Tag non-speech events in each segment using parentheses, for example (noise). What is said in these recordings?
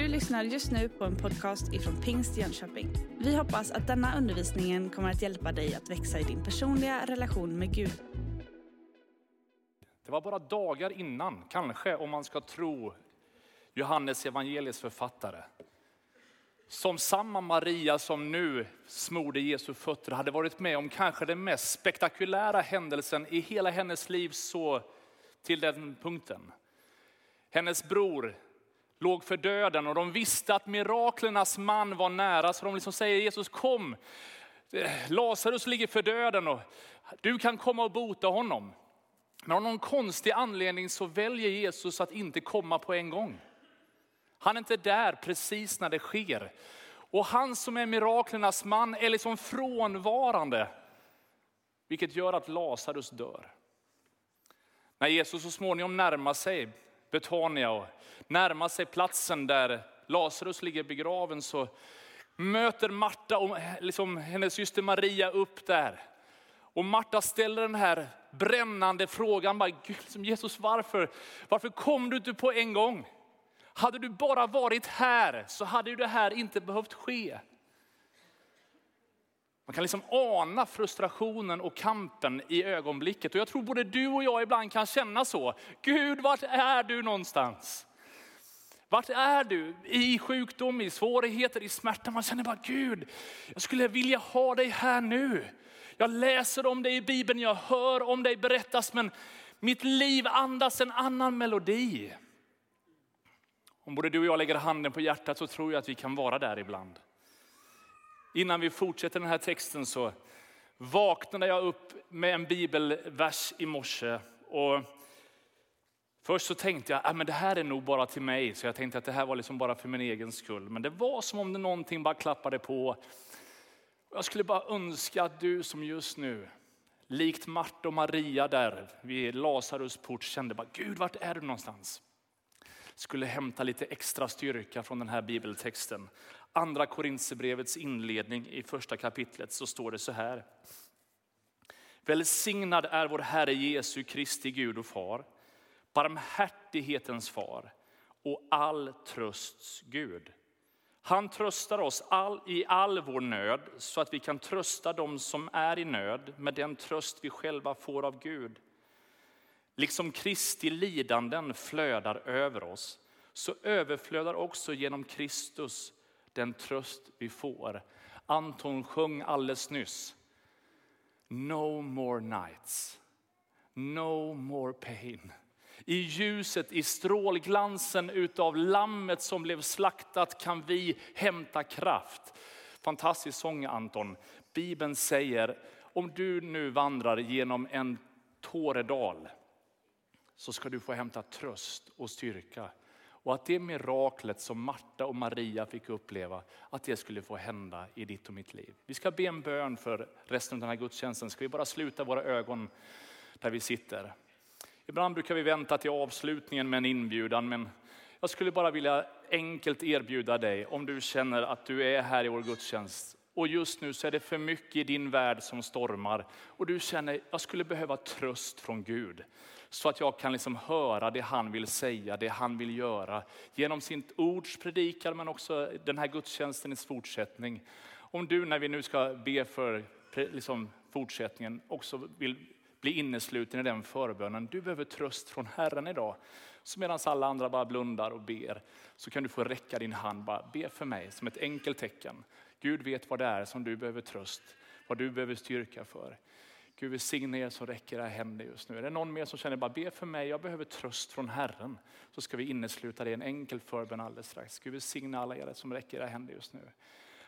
Du lyssnar just nu på en podcast ifrån Pingst Jönköping. Vi hoppas att denna undervisning kommer att hjälpa dig att växa i din personliga relation med Gud. Det var bara dagar innan, kanske om man ska tro Johannes evangeliets författare. Som samma Maria som nu smorde Jesu fötter hade varit med om kanske den mest spektakulära händelsen i hela hennes liv så till den punkten. Hennes bror låg för döden och de visste att miraklernas man var nära. Så de liksom säger Jesus kom, Lazarus ligger för döden och du kan komma och bota honom. Men av någon konstig anledning så väljer Jesus att inte komma på en gång. Han är inte där precis när det sker. Och han som är miraklernas man är liksom frånvarande. Vilket gör att Lazarus dör. När Jesus så småningom närmar sig Betania och närmar sig platsen där Lazarus ligger begraven så möter Marta och liksom hennes syster Maria upp där. Och Marta ställer den här brännande frågan, bara, liksom, Jesus varför, varför kom du inte på en gång? Hade du bara varit här så hade ju det här inte behövt ske. Man kan liksom ana frustrationen och kampen i ögonblicket. Och jag tror både du och jag ibland kan känna så. Gud, vart är du någonstans? Vart är du? I sjukdom, i svårigheter, i smärta. Man känner bara, Gud, jag skulle vilja ha dig här nu. Jag läser om dig i Bibeln, jag hör om dig berättas, men mitt liv andas en annan melodi. Om både du och jag lägger handen på hjärtat så tror jag att vi kan vara där ibland. Innan vi fortsätter den här texten så vaknade jag upp med en bibelvers i morse. Och först så tänkte jag ah, att det här är nog bara till mig, så jag tänkte att det här var liksom bara för min egen skull. Men det var som om det någonting bara klappade på. Jag skulle bara önska att du som just nu, likt Marta och Maria där vid Lazarus port, kände bara Gud, vart är du någonstans? Skulle hämta lite extra styrka från den här bibeltexten. Andra Korintierbrevets inledning i första kapitlet så står det så här. Välsignad är vår Herre Jesu Kristi Gud och Far, barmhärtighetens far och all trösts Gud. Han tröstar oss all, i all vår nöd så att vi kan trösta dem som är i nöd med den tröst vi själva får av Gud. Liksom Kristi lidanden flödar över oss så överflödar också genom Kristus den tröst vi får. Anton sjöng alldeles nyss. No more nights, no more pain. I ljuset, i strålglansen utav lammet som blev slaktat kan vi hämta kraft. Fantastisk sång Anton. Bibeln säger, om du nu vandrar genom en tåredal så ska du få hämta tröst och styrka. Och att det miraklet som Marta och Maria fick uppleva, att det skulle få hända i ditt och mitt liv. Vi ska be en bön för resten av den här gudstjänsten. Ska vi bara sluta våra ögon där vi sitter. Ibland brukar vi vänta till avslutningen med en inbjudan, men jag skulle bara vilja enkelt erbjuda dig, om du känner att du är här i vår gudstjänst och just nu så är det för mycket i din värld som stormar och du känner jag skulle behöva tröst från Gud. Så att jag kan liksom höra det han vill säga, det han vill göra. Genom sitt ords predikan men också den här gudstjänstens fortsättning. Om du när vi nu ska be för liksom fortsättningen också vill bli innesluten i den förbönen. Du behöver tröst från Herren idag. Så medan alla andra bara blundar och ber så kan du få räcka din hand, bara be för mig som ett enkelt tecken. Gud vet vad det är som du behöver tröst, vad du behöver styrka för. Gud välsigne er som räcker era händer just nu. Är det någon mer som känner bara be för mig, jag behöver tröst från Herren. Så ska vi innesluta det i en enkel förbön alldeles strax. Gud välsigne alla er som räcker era händer just nu.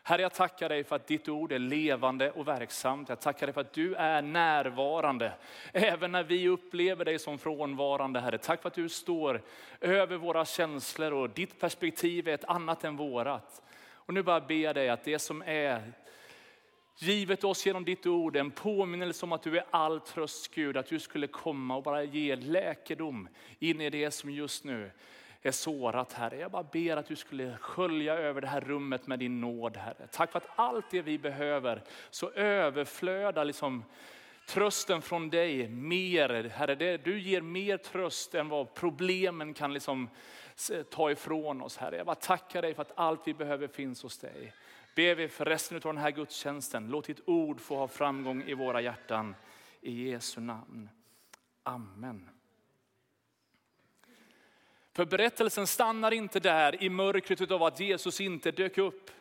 Herre, jag tackar dig för att ditt ord är levande och verksamt. Jag tackar dig för att du är närvarande, även när vi upplever dig som frånvarande. Herre, tack för att du står över våra känslor och ditt perspektiv är ett annat än vårat. Och nu bara ber jag dig att det som är givet oss genom ditt ord, en påminnelse om att du är all tröst Gud, att du skulle komma och bara ge läkedom in i det som just nu är sårat Herre. Jag bara ber att du skulle skölja över det här rummet med din nåd Herre. Tack för att allt det vi behöver så överflödar liksom trösten från dig mer. Herre, du ger mer tröst än vad problemen kan liksom ta ifrån oss. Herre. Jag bara tackar dig för att allt vi behöver finns hos dig. Ber vi för resten av den här gudstjänsten, låt ditt ord få ha framgång i våra hjärtan. I Jesu namn. Amen. För berättelsen stannar inte där i mörkret av att Jesus inte dök upp.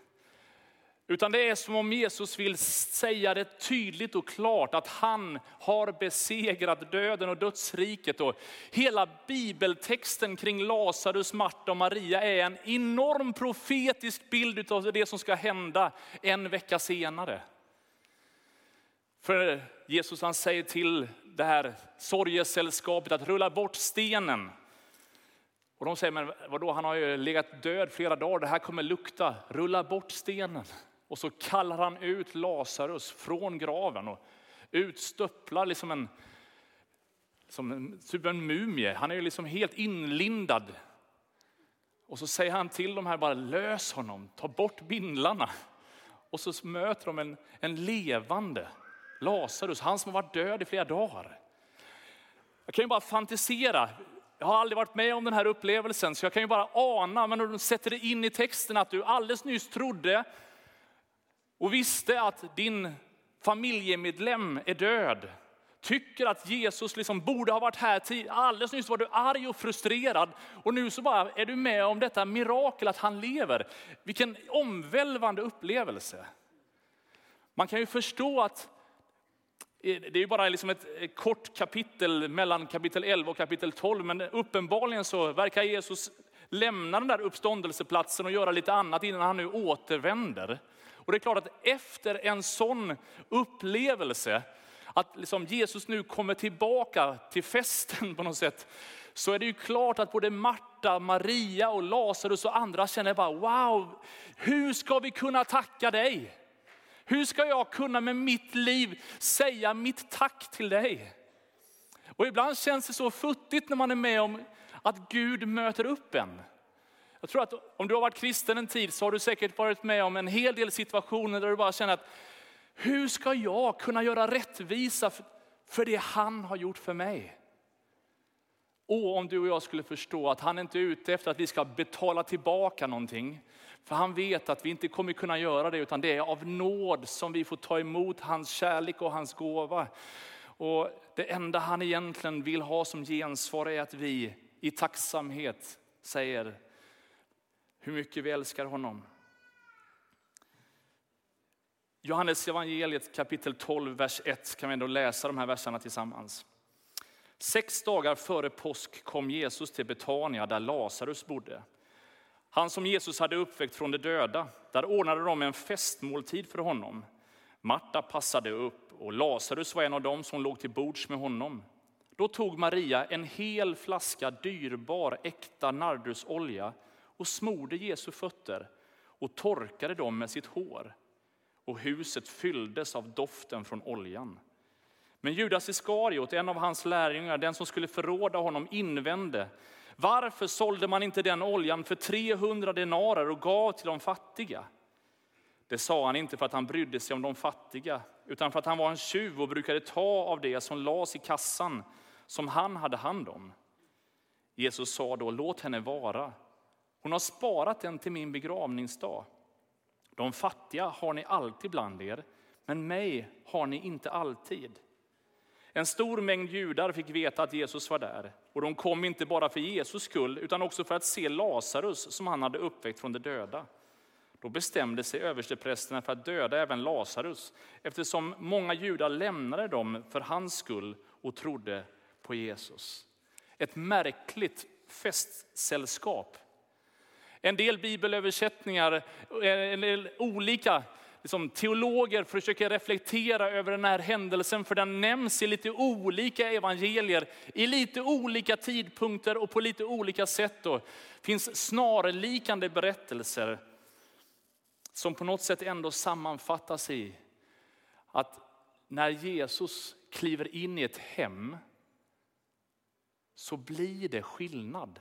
Utan det är som om Jesus vill säga det tydligt och klart att han har besegrat döden och dödsriket. Och hela bibeltexten kring Lazarus, Marta och Maria är en enorm profetisk bild av det som ska hända en vecka senare. För Jesus han säger till det här sorgesällskapet att rulla bort stenen. Och de säger, men vadå, han har ju legat död flera dagar, det här kommer lukta, rulla bort stenen. Och så kallar han ut Lazarus från graven och utstöpplar liksom en, som en, typ en mumie. Han är ju liksom helt inlindad. Och så säger han till de här, bara lös honom, ta bort bindlarna. Och så möter de en, en levande Lazarus, han som har varit död i flera dagar. Jag kan ju bara fantisera. Jag har aldrig varit med om den här upplevelsen, så jag kan ju bara ana, men när du sätter det in i texten att du alldeles nyss trodde och visste att din familjemedlem är död, tycker att Jesus liksom borde ha varit här tidigare. Alldeles nyss var du arg och frustrerad och nu så bara är du med om detta mirakel att han lever. Vilken omvälvande upplevelse. Man kan ju förstå att eh, det är ju bara liksom ett kort kapitel mellan kapitel 11 och kapitel 12, men uppenbarligen så verkar Jesus lämna den där uppståndelseplatsen och göra lite annat innan han nu återvänder. Och det är klart att efter en sån upplevelse, att liksom Jesus nu kommer tillbaka till festen på något sätt, så är det ju klart att både Marta, Maria och Lazarus och andra känner bara wow, hur ska vi kunna tacka dig? Hur ska jag kunna med mitt liv säga mitt tack till dig? Och ibland känns det så futtigt när man är med om att Gud möter upp en. Jag tror att om du har varit kristen en tid så har du säkert varit med om en hel del situationer där du bara känner att hur ska jag kunna göra rättvisa för det han har gjort för mig? Och om du och jag skulle förstå att han inte är ute efter att vi ska betala tillbaka någonting. För han vet att vi inte kommer kunna göra det utan det är av nåd som vi får ta emot hans kärlek och hans gåva. Och det enda han egentligen vill ha som gensvar är att vi i tacksamhet säger hur mycket vi älskar honom. Johannes evangeliet kapitel 12, vers 1 kan vi ändå läsa de här verserna tillsammans. Sex dagar före påsk kom Jesus till Betania där Lazarus bodde. Han som Jesus hade uppväckt från de döda. Där ordnade de en festmåltid för honom. Marta passade upp och Lazarus var en av dem som låg till bords med honom. Då tog Maria en hel flaska dyrbar äkta nardusolja och smorde Jesu fötter och torkade dem med sitt hår. Och huset fylldes av doften från oljan. Men Judas Iskariot, en av hans lärjungar, den som skulle förråda honom, invände. Varför sålde man inte den oljan för 300 denarer och gav till de fattiga? Det sa han inte för att han brydde sig om de fattiga, utan för att han var en tjuv och brukade ta av det som lades i kassan som han hade hand om. Jesus sa då, låt henne vara. Hon har sparat den till min begravningsdag. De fattiga har ni alltid bland er, men mig har ni inte alltid. En stor mängd judar fick veta att Jesus var där. Och de kom inte bara för Jesus skull, utan också för att se Lazarus som han hade uppväckt från de döda. Då bestämde sig översteprästerna för att döda även Lazarus, eftersom många judar lämnade dem för hans skull och trodde på Jesus. Ett märkligt festsällskap en del bibelöversättningar, eh, en del olika liksom, teologer försöker reflektera över den här händelsen, för den nämns i lite olika evangelier, i lite olika tidpunkter och på lite olika sätt. Det finns snarlikande berättelser som på något sätt ändå sammanfattas i att när Jesus kliver in i ett hem så blir det skillnad.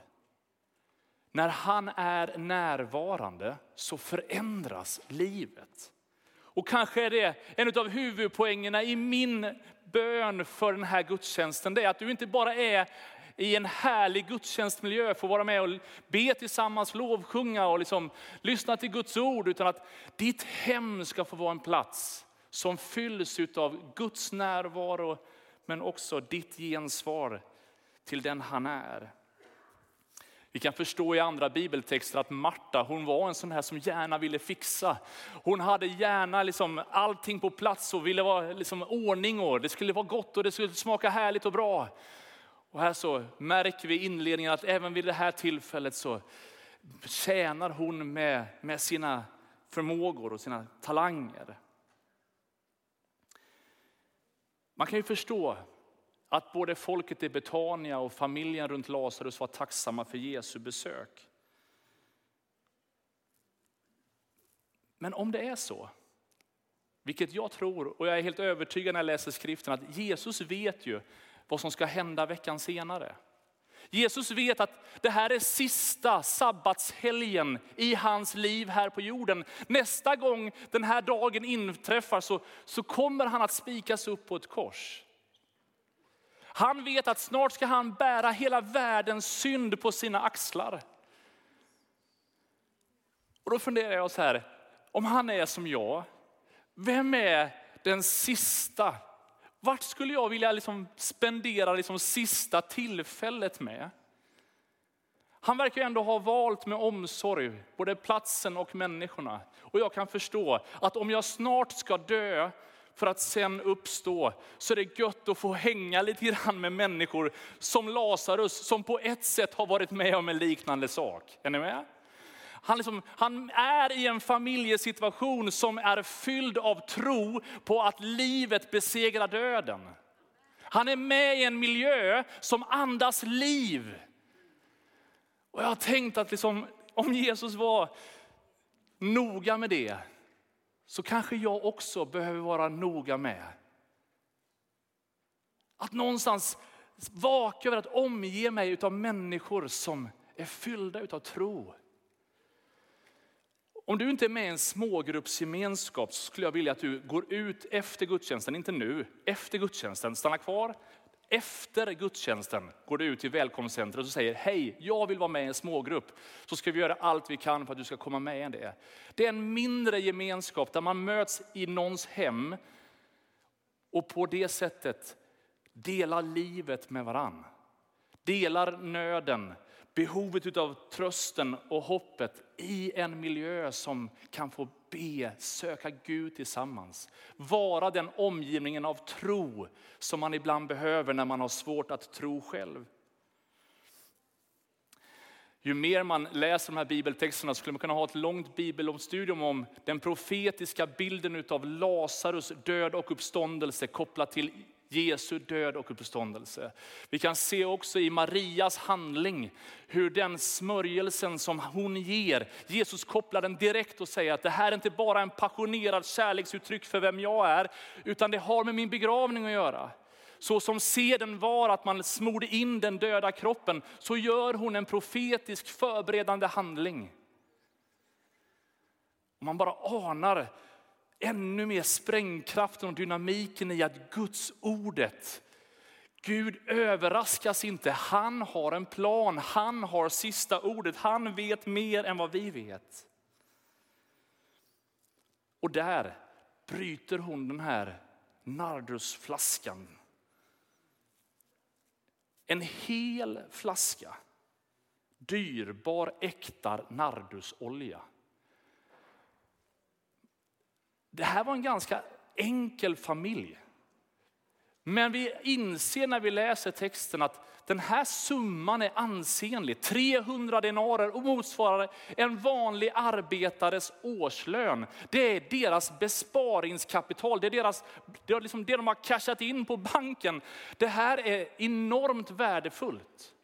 När han är närvarande så förändras livet. Och kanske är det en av huvudpoängerna i min bön för den här gudstjänsten, det är att du inte bara är i en härlig gudstjänstmiljö, får vara med och be tillsammans, lovsjunga och liksom lyssna till Guds ord, utan att ditt hem ska få vara en plats som fylls av Guds närvaro, men också ditt gensvar till den han är. Vi kan förstå i andra bibeltexter att Marta, hon var en sån här som gärna ville fixa. Hon hade gärna liksom allting på plats och ville vara liksom ordning och det skulle vara gott och det skulle smaka härligt och bra. Och här så märker vi inledningen att även vid det här tillfället så tjänar hon med, med sina förmågor och sina talanger. Man kan ju förstå att både folket i Betania och familjen runt Lazarus var tacksamma för Jesu besök. Men om det är så, vilket jag tror och jag är helt övertygad när jag läser skriften, att Jesus vet ju vad som ska hända veckan senare. Jesus vet att det här är sista sabbatshelgen i hans liv här på jorden. Nästa gång den här dagen inträffar så, så kommer han att spikas upp på ett kors. Han vet att snart ska han bära hela världens synd på sina axlar. Och då funderar jag så här, om han är som jag, vem är den sista? Vart skulle jag vilja liksom spendera liksom sista tillfället med? Han verkar ändå ha valt med omsorg både platsen och människorna. Och jag kan förstå att om jag snart ska dö för att sen uppstå, så är det gött att få hänga lite grann med människor som Lazarus, som på ett sätt har varit med om en liknande sak. Är ni med? Han, liksom, han, är i en familjesituation som är fylld av tro på att livet besegrar döden. Han är med i en miljö som andas liv. Och jag har tänkt att liksom, om Jesus var noga med det, så kanske jag också behöver vara noga med att någonstans vaka över att omge mig av människor som är fyllda av tro. Om du inte är med i en smågruppsgemenskap så skulle jag vilja att du går ut efter gudstjänsten, inte nu, efter gudstjänsten. Stanna kvar, efter gudstjänsten går du ut till välkomstcentret och säger hej, jag vill vara med i en smågrupp. Så ska vi göra allt vi kan för att du ska komma med i det. Det är en mindre gemenskap där man möts i någons hem och på det sättet delar livet med varann. Delar nöden, behovet av trösten och hoppet i en miljö som kan få be, söka Gud tillsammans. Vara den omgivningen av tro som man ibland behöver när man har svårt att tro själv. Ju mer man läser de här bibeltexterna skulle man kunna ha ett långt bibelstudium om den profetiska bilden av Lazarus död och uppståndelse kopplat till Jesu död och uppståndelse. Vi kan se också i Marias handling hur den smörjelsen som hon ger, Jesus kopplar den direkt och säger att det här är inte bara en passionerad kärleksuttryck för vem jag är, utan det har med min begravning att göra. Så som seden var att man smorde in den döda kroppen, så gör hon en profetisk förberedande handling. Och man bara anar ännu mer sprängkraften och dynamiken i att Guds ordet, Gud överraskas inte. Han har en plan, han har sista ordet, han vet mer än vad vi vet. Och där bryter hon den här nardusflaskan. En hel flaska dyrbar äkta nardusolja. Det här var en ganska enkel familj. Men vi inser när vi läser texten att den här summan är ansenlig. 300 denarer och motsvarar en vanlig arbetares årslön. Det är deras besparingskapital, det är, deras, det är liksom det de har cashat in på banken. Det här är enormt värdefullt.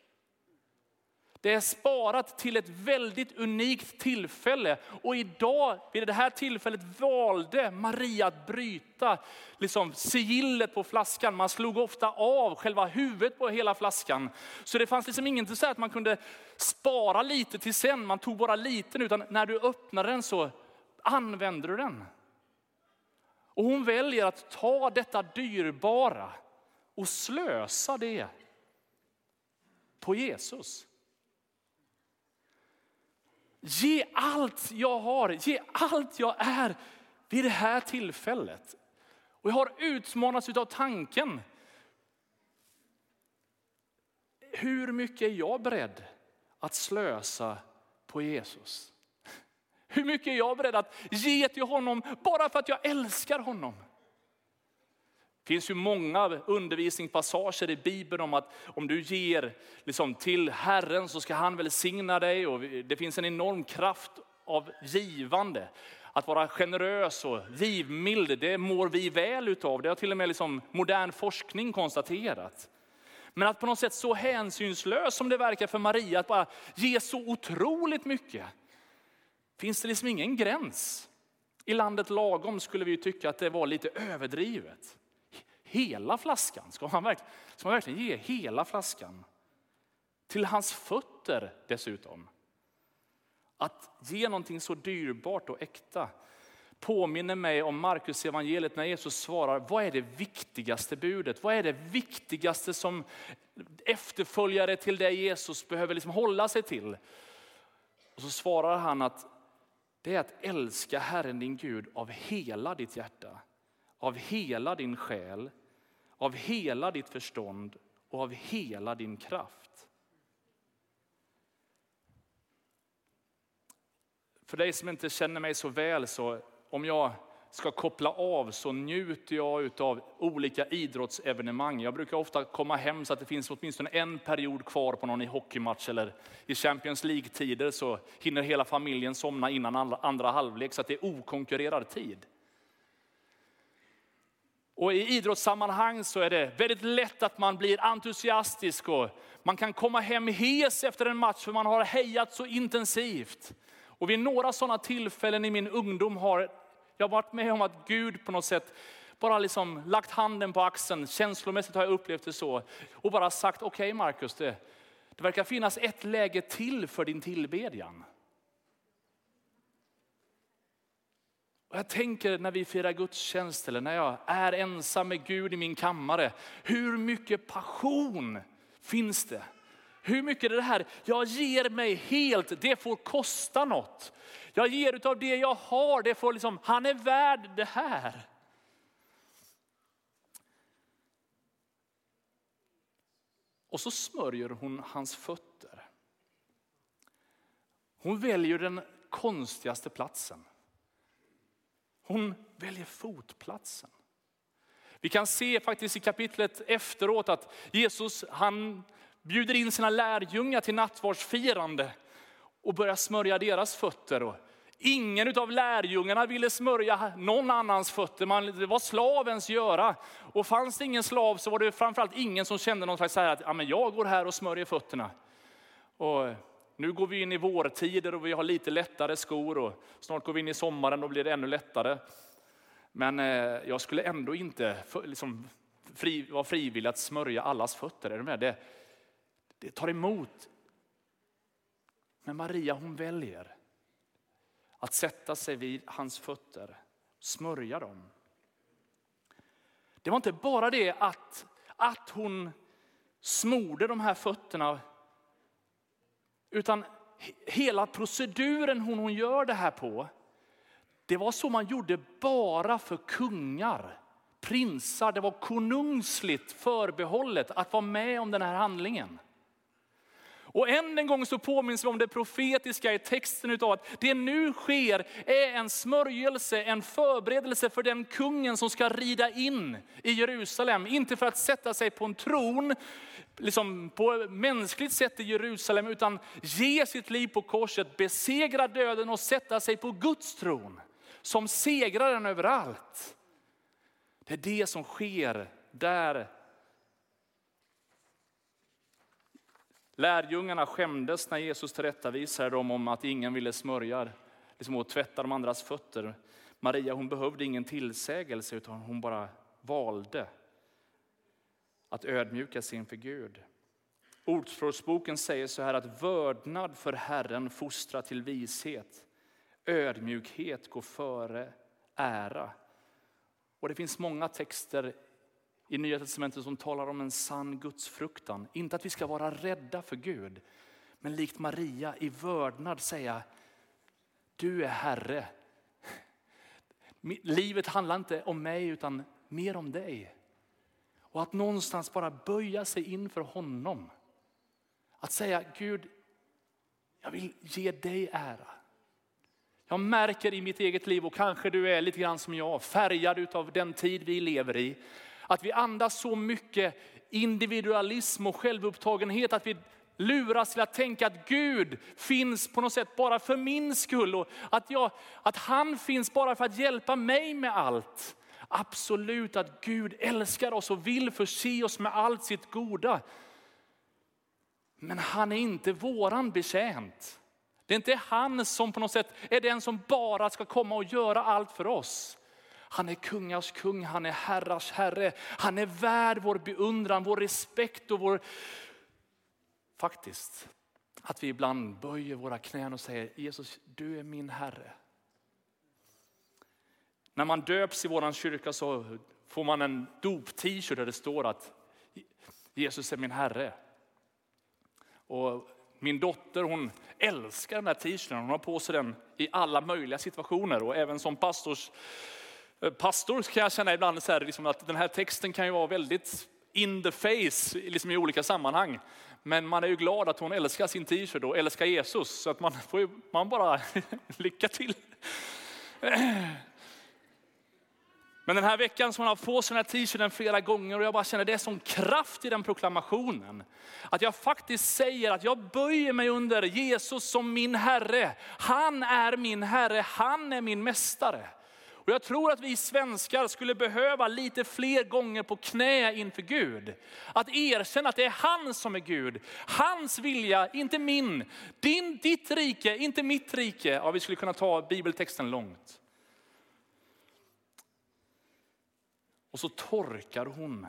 Det är sparat till ett väldigt unikt tillfälle. Och idag, vid det här tillfället, valde Maria att bryta liksom, sigillet på flaskan. Man slog ofta av själva huvudet på hela flaskan. Så det fanns liksom inget så att man kunde spara lite till sen, man tog bara liten, utan när du öppnade den så använder du den. Och hon väljer att ta detta dyrbara och slösa det på Jesus. Ge allt jag har, ge allt jag är vid det här tillfället. Och jag har utmanats av tanken. Hur mycket är jag beredd att slösa på Jesus? Hur mycket är jag beredd att ge till honom bara för att jag älskar honom? Det finns ju många undervisningspassager i Bibeln om att om du ger liksom till Herren så ska han välsigna dig. Och det finns en enorm kraft av givande. Att vara generös och givmild, det mår vi väl utav. Det har till och med liksom modern forskning konstaterat. Men att på något sätt så hänsynslös som det verkar för Maria, att bara ge så otroligt mycket. Finns det liksom ingen gräns? I landet lagom skulle vi tycka att det var lite överdrivet. Hela flaskan, ska han verkligen, ska man verkligen ge hela flaskan? Till hans fötter dessutom. Att ge någonting så dyrbart och äkta påminner mig om Markus evangeliet när Jesus svarar, vad är det viktigaste budet? Vad är det viktigaste som efterföljare till det Jesus behöver liksom hålla sig till? Och så svarar han att det är att älska Herren din Gud av hela ditt hjärta, av hela din själ, av hela ditt förstånd och av hela din kraft. För dig som inte känner mig så väl, så om jag ska koppla av så njuter jag av olika idrottsevenemang. Jag brukar ofta komma hem så att det finns åtminstone en period kvar på någon hockeymatch eller i Champions League-tider så hinner hela familjen somna innan andra halvlek så att det är okonkurrerad tid. Och i idrottssammanhang så är det väldigt lätt att man blir entusiastisk och man kan komma hem hes efter en match för man har hejat så intensivt. Och vid några sådana tillfällen i min ungdom har jag varit med om att Gud på något sätt bara liksom lagt handen på axeln, känslomässigt har jag upplevt det så. Och bara sagt, okej okay, Markus, det, det verkar finnas ett läge till för din tillbedjan. Och jag tänker när vi firar gudstjänst eller när jag är ensam med Gud i min kammare, hur mycket passion finns det? Hur mycket är det här, jag ger mig helt, det får kosta något. Jag ger av det jag har, det får liksom, han är värd det här. Och så smörjer hon hans fötter. Hon väljer den konstigaste platsen. Hon väljer fotplatsen. Vi kan se faktiskt i kapitlet efteråt att Jesus han bjuder in sina lärjungar till nattvardsfirande och börjar smörja deras fötter. ingen av lärjungarna ville smörja någon annans fötter, Man, det var slavens göra. Och fanns det ingen slav så var det framförallt ingen som kände någon slags att ja, men jag går här och smörjer fötterna. Och nu går vi in i vårtider och vi har lite lättare skor och snart går vi in i sommaren och blir det ännu lättare. Men eh, jag skulle ändå inte liksom, fri, vara frivillig att smörja allas fötter. Är du med? Det, det tar emot. Men Maria hon väljer att sätta sig vid hans fötter, smörja dem. Det var inte bara det att, att hon smorde de här fötterna utan hela proceduren hon, hon gör det här på, det var så man gjorde bara för kungar, prinsar. Det var konungsligt förbehållet att vara med om den här handlingen. Och än en gång så påminns vi om det profetiska i texten utav att det nu sker är en smörjelse, en förberedelse för den kungen som ska rida in i Jerusalem. Inte för att sätta sig på en tron, liksom på mänskligt sätt i Jerusalem, utan ge sitt liv på korset, besegra döden och sätta sig på Guds tron. Som segraren överallt. Det är det som sker där Lärjungarna skämdes när Jesus tillrättavisade dem om att ingen ville smörja liksom och tvätta de andras fötter. Maria hon behövde ingen tillsägelse utan hon bara valde att ödmjuka sig inför Gud. Ordspråksboken säger så här att vördnad för Herren fostrar till vishet. Ödmjukhet går före ära. Och det finns många texter i Nya Testamentet som talar om en sann gudsfruktan. Inte att vi ska vara rädda för Gud, men likt Maria i vördnad säga, du är Herre. Livet handlar inte om mig utan mer om dig. Och att någonstans bara böja sig inför honom. Att säga Gud, jag vill ge dig ära. Jag märker i mitt eget liv, och kanske du är lite grann som jag, färgad av den tid vi lever i. Att vi andas så mycket individualism och självupptagenhet att vi luras till att tänka att Gud finns på något sätt bara för min skull. Och att, jag, att han finns bara för att hjälpa mig med allt. Absolut att Gud älskar oss och vill förse oss med allt sitt goda. Men han är inte våran betjänt. Det är inte han som på något sätt är den som bara ska komma och göra allt för oss. Han är kungars kung, han är herrars herre. Han är värd vår beundran, vår respekt och vår... Faktiskt, att vi ibland böjer våra knän och säger Jesus, du är min herre. När man döps i vår kyrka så får man en dop-t-shirt där det står att Jesus är min herre. Och min dotter hon älskar den här t-shirten. Hon har på sig den i alla möjliga situationer och även som pastors, Eh, pastor kan jag känna ibland så här, liksom att den här texten kan ju vara väldigt in the face liksom i olika sammanhang. Men man är ju glad att hon älskar sin t-shirt och älskar Jesus. Så att man får ju, man bara (laughs) lycka till. (clears throat) Men den här veckan så har jag på sig den här t-shirten flera gånger och jag bara känner det är sån kraft i den proklamationen. Att jag faktiskt säger att jag böjer mig under Jesus som min Herre. Han är min Herre, han är min Mästare. Och jag tror att vi svenskar skulle behöva lite fler gånger på knä inför Gud. Att erkänna att det är han som är Gud. Hans vilja, inte min. Din, ditt rike, inte mitt rike. Ja, vi skulle kunna ta bibeltexten långt. Och så torkar hon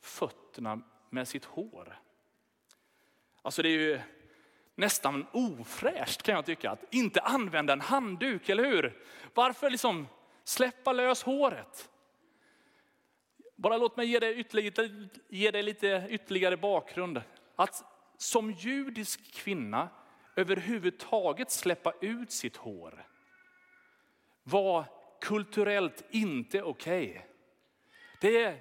fötterna med sitt hår. Alltså det är ju nästan ofräscht kan jag tycka att inte använda en handduk, eller hur? Varför liksom släppa lös håret? Bara låt mig ge dig, ytterligare, ge dig lite ytterligare bakgrund. Att som judisk kvinna överhuvudtaget släppa ut sitt hår var kulturellt inte okej. Okay. Det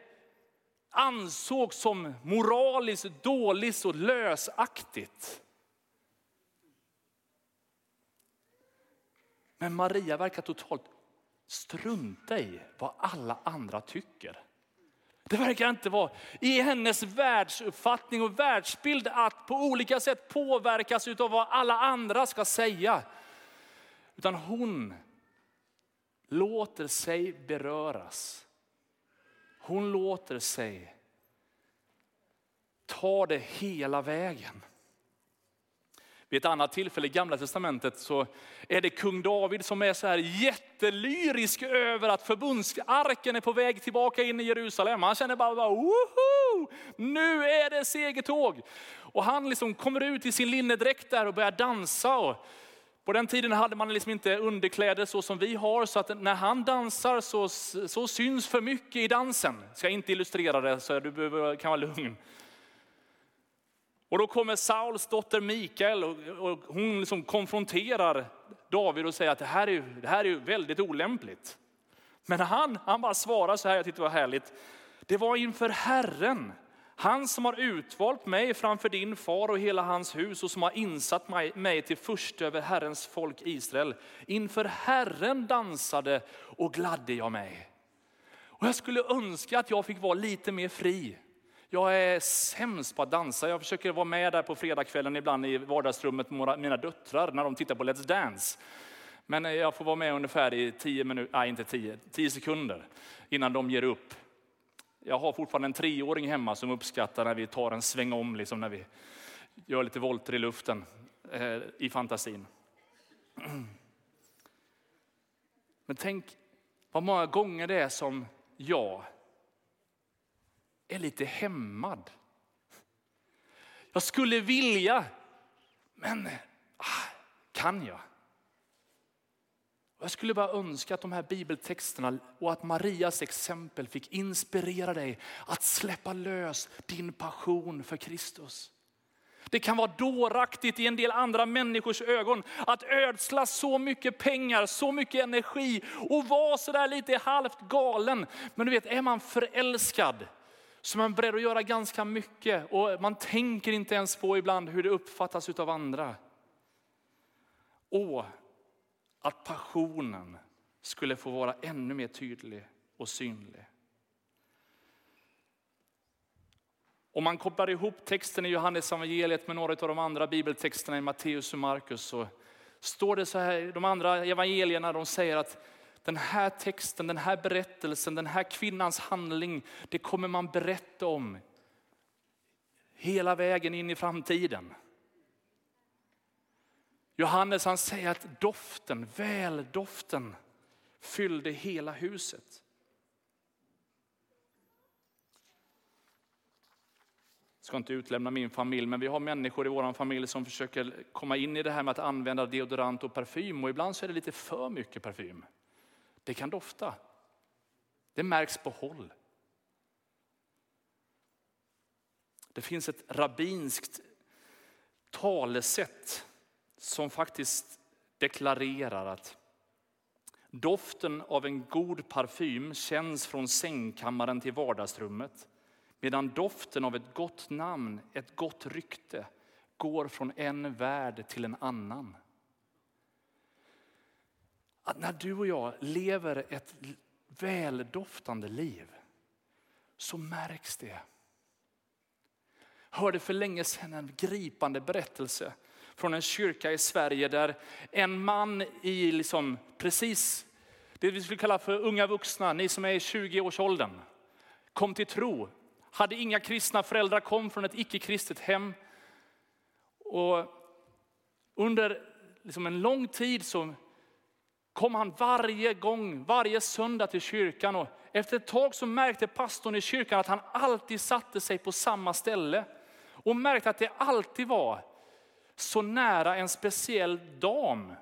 ansågs som moraliskt dåligt och lösaktigt. Men Maria verkar totalt strunta i vad alla andra tycker. Det verkar inte vara i hennes världsuppfattning och världsbild att på olika sätt påverkas av vad alla andra ska säga. Utan hon låter sig beröras hon låter sig ta det hela vägen. Vid ett annat tillfälle i gamla testamentet så är det kung David som är så här jättelyrisk över att förbundsarken är på väg tillbaka in i Jerusalem. Han känner bara, woho! nu är det segertåg. Och han liksom kommer ut i sin linnedräkt där och börjar dansa. Och på den tiden hade man liksom inte underkläder så som vi har, så att när han dansar så, så syns för mycket i dansen. Jag ska inte illustrera det, så du behöver, kan vara lugn. Och då kommer Sauls dotter Mikael och, och hon liksom konfronterar David och säger att det här är, det här är väldigt olämpligt. Men han, han bara svarar så här, jag tyckte det var härligt. Det var inför Herren han som har utvalt mig framför din far och hela hans hus och som har insatt mig, mig till först över Herrens folk Israel. Inför Herren dansade och gladde jag mig. Och jag skulle önska att jag fick vara lite mer fri. Jag är sämst på att dansa. Jag försöker vara med där på fredagskvällen ibland i vardagsrummet med mina döttrar när de tittar på Let's Dance. Men eh, jag får vara med ungefär i tio minuter, nej inte tio, tio sekunder innan de ger upp. Jag har fortfarande en treåring hemma som uppskattar när vi tar en sväng om, liksom när vi gör lite volter i luften eh, i fantasin. (clears throat) Men tänk vad många gånger det är som jag är lite hämmad. Jag skulle vilja, men ah, kan jag? Jag skulle bara önska att de här bibeltexterna och att Marias exempel fick inspirera dig att släppa lös din passion för Kristus. Det kan vara dåraktigt i en del andra människors ögon att ödsla så mycket pengar, så mycket energi och vara sådär lite halvt galen. Men du vet, är man förälskad så är beredd att göra ganska mycket och man tänker inte ens på ibland hur det uppfattas av andra. Och att passionen skulle få vara ännu mer tydlig och synlig. Om man kopplar ihop texten i Johannes evangeliet med några av de andra bibeltexterna i Matteus och Markus så står det så här, de andra evangelierna de säger att den här texten, den här berättelsen, den här kvinnans handling, det kommer man berätta om hela vägen in i framtiden. Johannes han säger att doften, väldoften fyllde hela huset. Jag ska inte utlämna min familj, men vi har människor i vår familj som försöker komma in i det här med att använda deodorant och parfym. Och ibland så är det lite för mycket parfym. Det kan dofta. Det märks på håll. Det finns ett rabbinskt talesätt som faktiskt deklarerar att doften av en god parfym känns från sängkammaren till vardagsrummet. Medan doften av ett gott namn, ett gott rykte, går från en värld till en annan. Att när du och jag lever ett väldoftande liv så märks det. Jag hörde för länge sedan en gripande berättelse från en kyrka i Sverige där en man i liksom precis det vi skulle kalla för unga vuxna, ni som är i 20-årsåldern, kom till tro. Hade inga kristna föräldrar, kom från ett icke-kristet hem. Och under liksom en lång tid så kom han varje gång, varje söndag till kyrkan. Och efter ett tag så märkte pastorn i kyrkan att han alltid satte sig på samma ställe. Och märkte att det alltid var så nära en speciell dam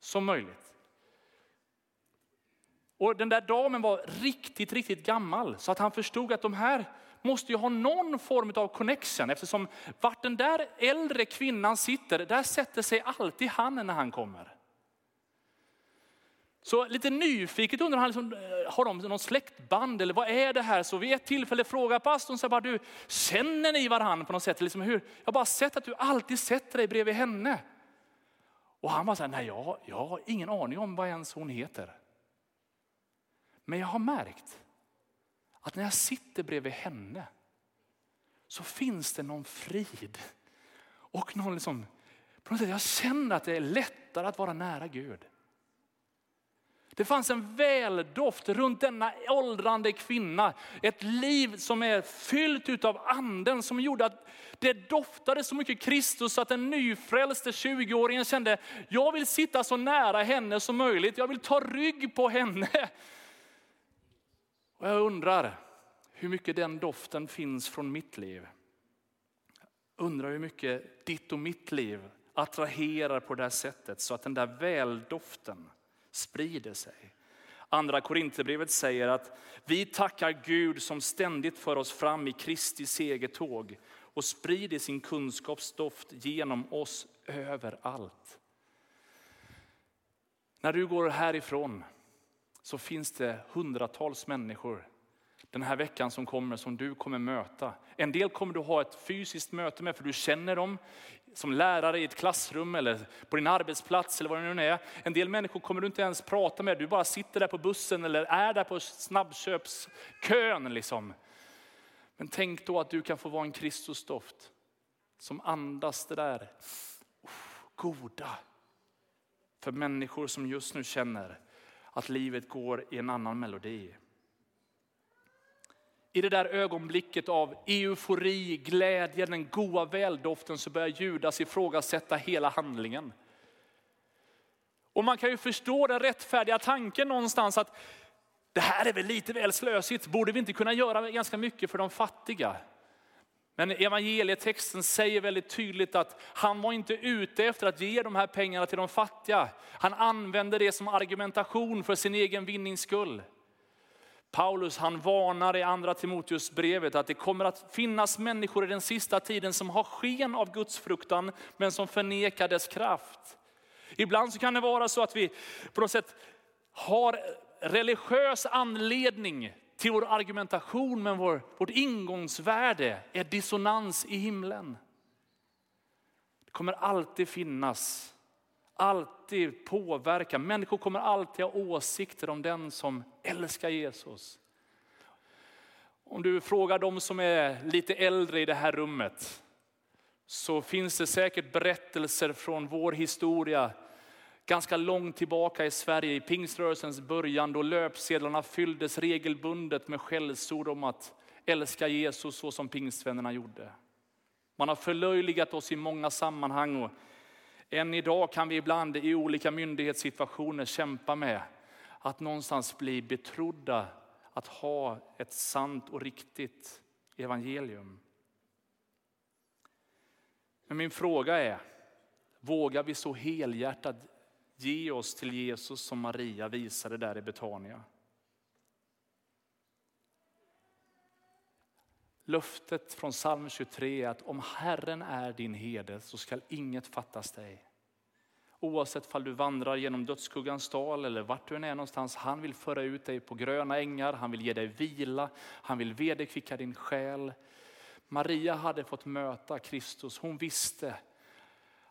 som möjligt. Och den där damen var riktigt, riktigt gammal så att han förstod att de här måste ju ha någon form av connection eftersom vart den där äldre kvinnan sitter, där sätter sig alltid han när han kommer. Så lite nyfiket undrar han, liksom, eh, har de någon släktband eller vad är det här? Så vid ett tillfälle frågar pastorn, så bara, du, känner ni varandra på något sätt? Liksom, hur? Jag har bara sett att du alltid sätter dig bredvid henne. Och han var så här, nej jag, jag har ingen aning om vad ens hon heter. Men jag har märkt att när jag sitter bredvid henne så finns det någon frid. Och någon liksom, på något sätt, jag känner att det är lättare att vara nära Gud. Det fanns en väldoft runt denna åldrande kvinna. Ett liv som är fyllt av anden som gjorde att det doftade så mycket Kristus att den nyfrälste 20-åringen kände, jag vill sitta så nära henne som möjligt. Jag vill ta rygg på henne. Och jag undrar hur mycket den doften finns från mitt liv. Undrar hur mycket ditt och mitt liv attraherar på det här sättet så att den där väldoften sprider sig. Andra Korinthierbrevet säger att vi tackar Gud som ständigt för oss fram i Kristi segertåg och sprider sin kunskapsdoft genom oss överallt. När du går härifrån så finns det hundratals människor den här veckan som kommer som du kommer möta. En del kommer du ha ett fysiskt möte med för du känner dem som lärare i ett klassrum eller på din arbetsplats eller vad det nu är. En del människor kommer du inte ens prata med, du bara sitter där på bussen eller är där på snabbköpskön. Liksom. Men tänk då att du kan få vara en Kristusdoft som andas det där oh, goda för människor som just nu känner att livet går i en annan melodi. I det där ögonblicket av eufori, glädje, den goda väldoften så börjar Judas ifrågasätta hela handlingen. Och man kan ju förstå den rättfärdiga tanken någonstans att det här är väl lite väl slösigt, borde vi inte kunna göra ganska mycket för de fattiga? Men evangelietexten säger väldigt tydligt att han var inte ute efter att ge de här pengarna till de fattiga. Han använde det som argumentation för sin egen vinnings skull. Paulus han varnar i andra Timoteusbrevet att det kommer att finnas människor i den sista tiden som har sken av Guds fruktan men som förnekar dess kraft. Ibland så kan det vara så att vi på något sätt har religiös anledning till vår argumentation, men vår, vårt ingångsvärde är dissonans i himlen. Det kommer alltid finnas, alltid påverka. Människor kommer alltid ha åsikter om den som älskar Jesus. Om du frågar de som är lite äldre i det här rummet, så finns det säkert berättelser från vår historia ganska långt tillbaka i Sverige, i pingströrelsens början, då löpsedlarna fylldes regelbundet med skällsord om att älska Jesus så som pingstvännerna gjorde. Man har förlöjligat oss i många sammanhang och än idag kan vi ibland i olika myndighetssituationer kämpa med att någonstans bli betrodda att ha ett sant och riktigt evangelium. Men min fråga är, vågar vi så helhjärtat ge oss till Jesus som Maria visade där i Betania? Löftet från psalm 23 är att om Herren är din herde så skall inget fattas dig. Oavsett om du vandrar genom dödsskuggans dal eller vart du än är någonstans. Han vill föra ut dig på gröna ängar, han vill ge dig vila, han vill vederkvicka din själ. Maria hade fått möta Kristus. Hon visste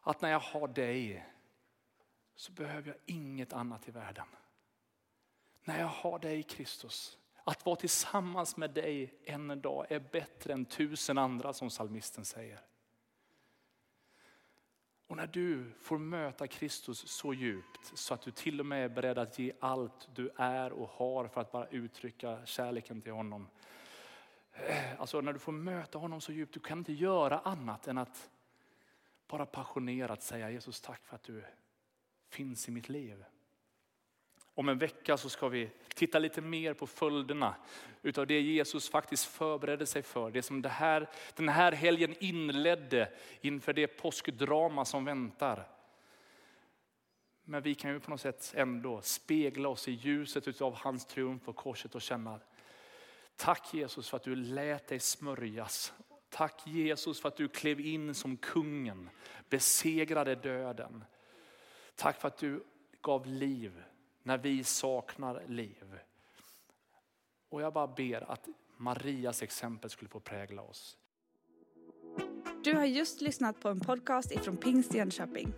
att när jag har dig så behöver jag inget annat i världen. När jag har dig Kristus, att vara tillsammans med dig en dag är bättre än tusen andra som salmisten säger. Och när du får möta Kristus så djupt så att du till och med är beredd att ge allt du är och har för att bara uttrycka kärleken till honom. Eh, alltså när du får möta honom så djupt, du kan inte göra annat än att bara passionerat säga Jesus tack för att du finns i mitt liv. Om en vecka så ska vi titta lite mer på följderna utav det Jesus faktiskt förberedde sig för. Det som det här, den här helgen inledde inför det påskdrama som väntar. Men vi kan ju på något sätt ändå spegla oss i ljuset utav hans triumf på korset och känna tack Jesus för att du lät dig smörjas. Tack Jesus för att du klev in som kungen, besegrade döden. Tack för att du gav liv när vi saknar liv. Och jag bara ber att Marias exempel skulle få prägla oss. Du har just lyssnat på en podcast ifrån Pingst Jönköping.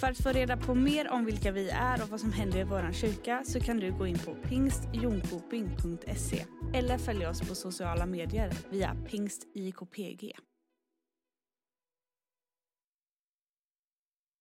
För att få reda på mer om vilka vi är och vad som händer i vår kyrka så kan du gå in på pingstjonkoping.se eller följa oss på sociala medier via pingstjkpg.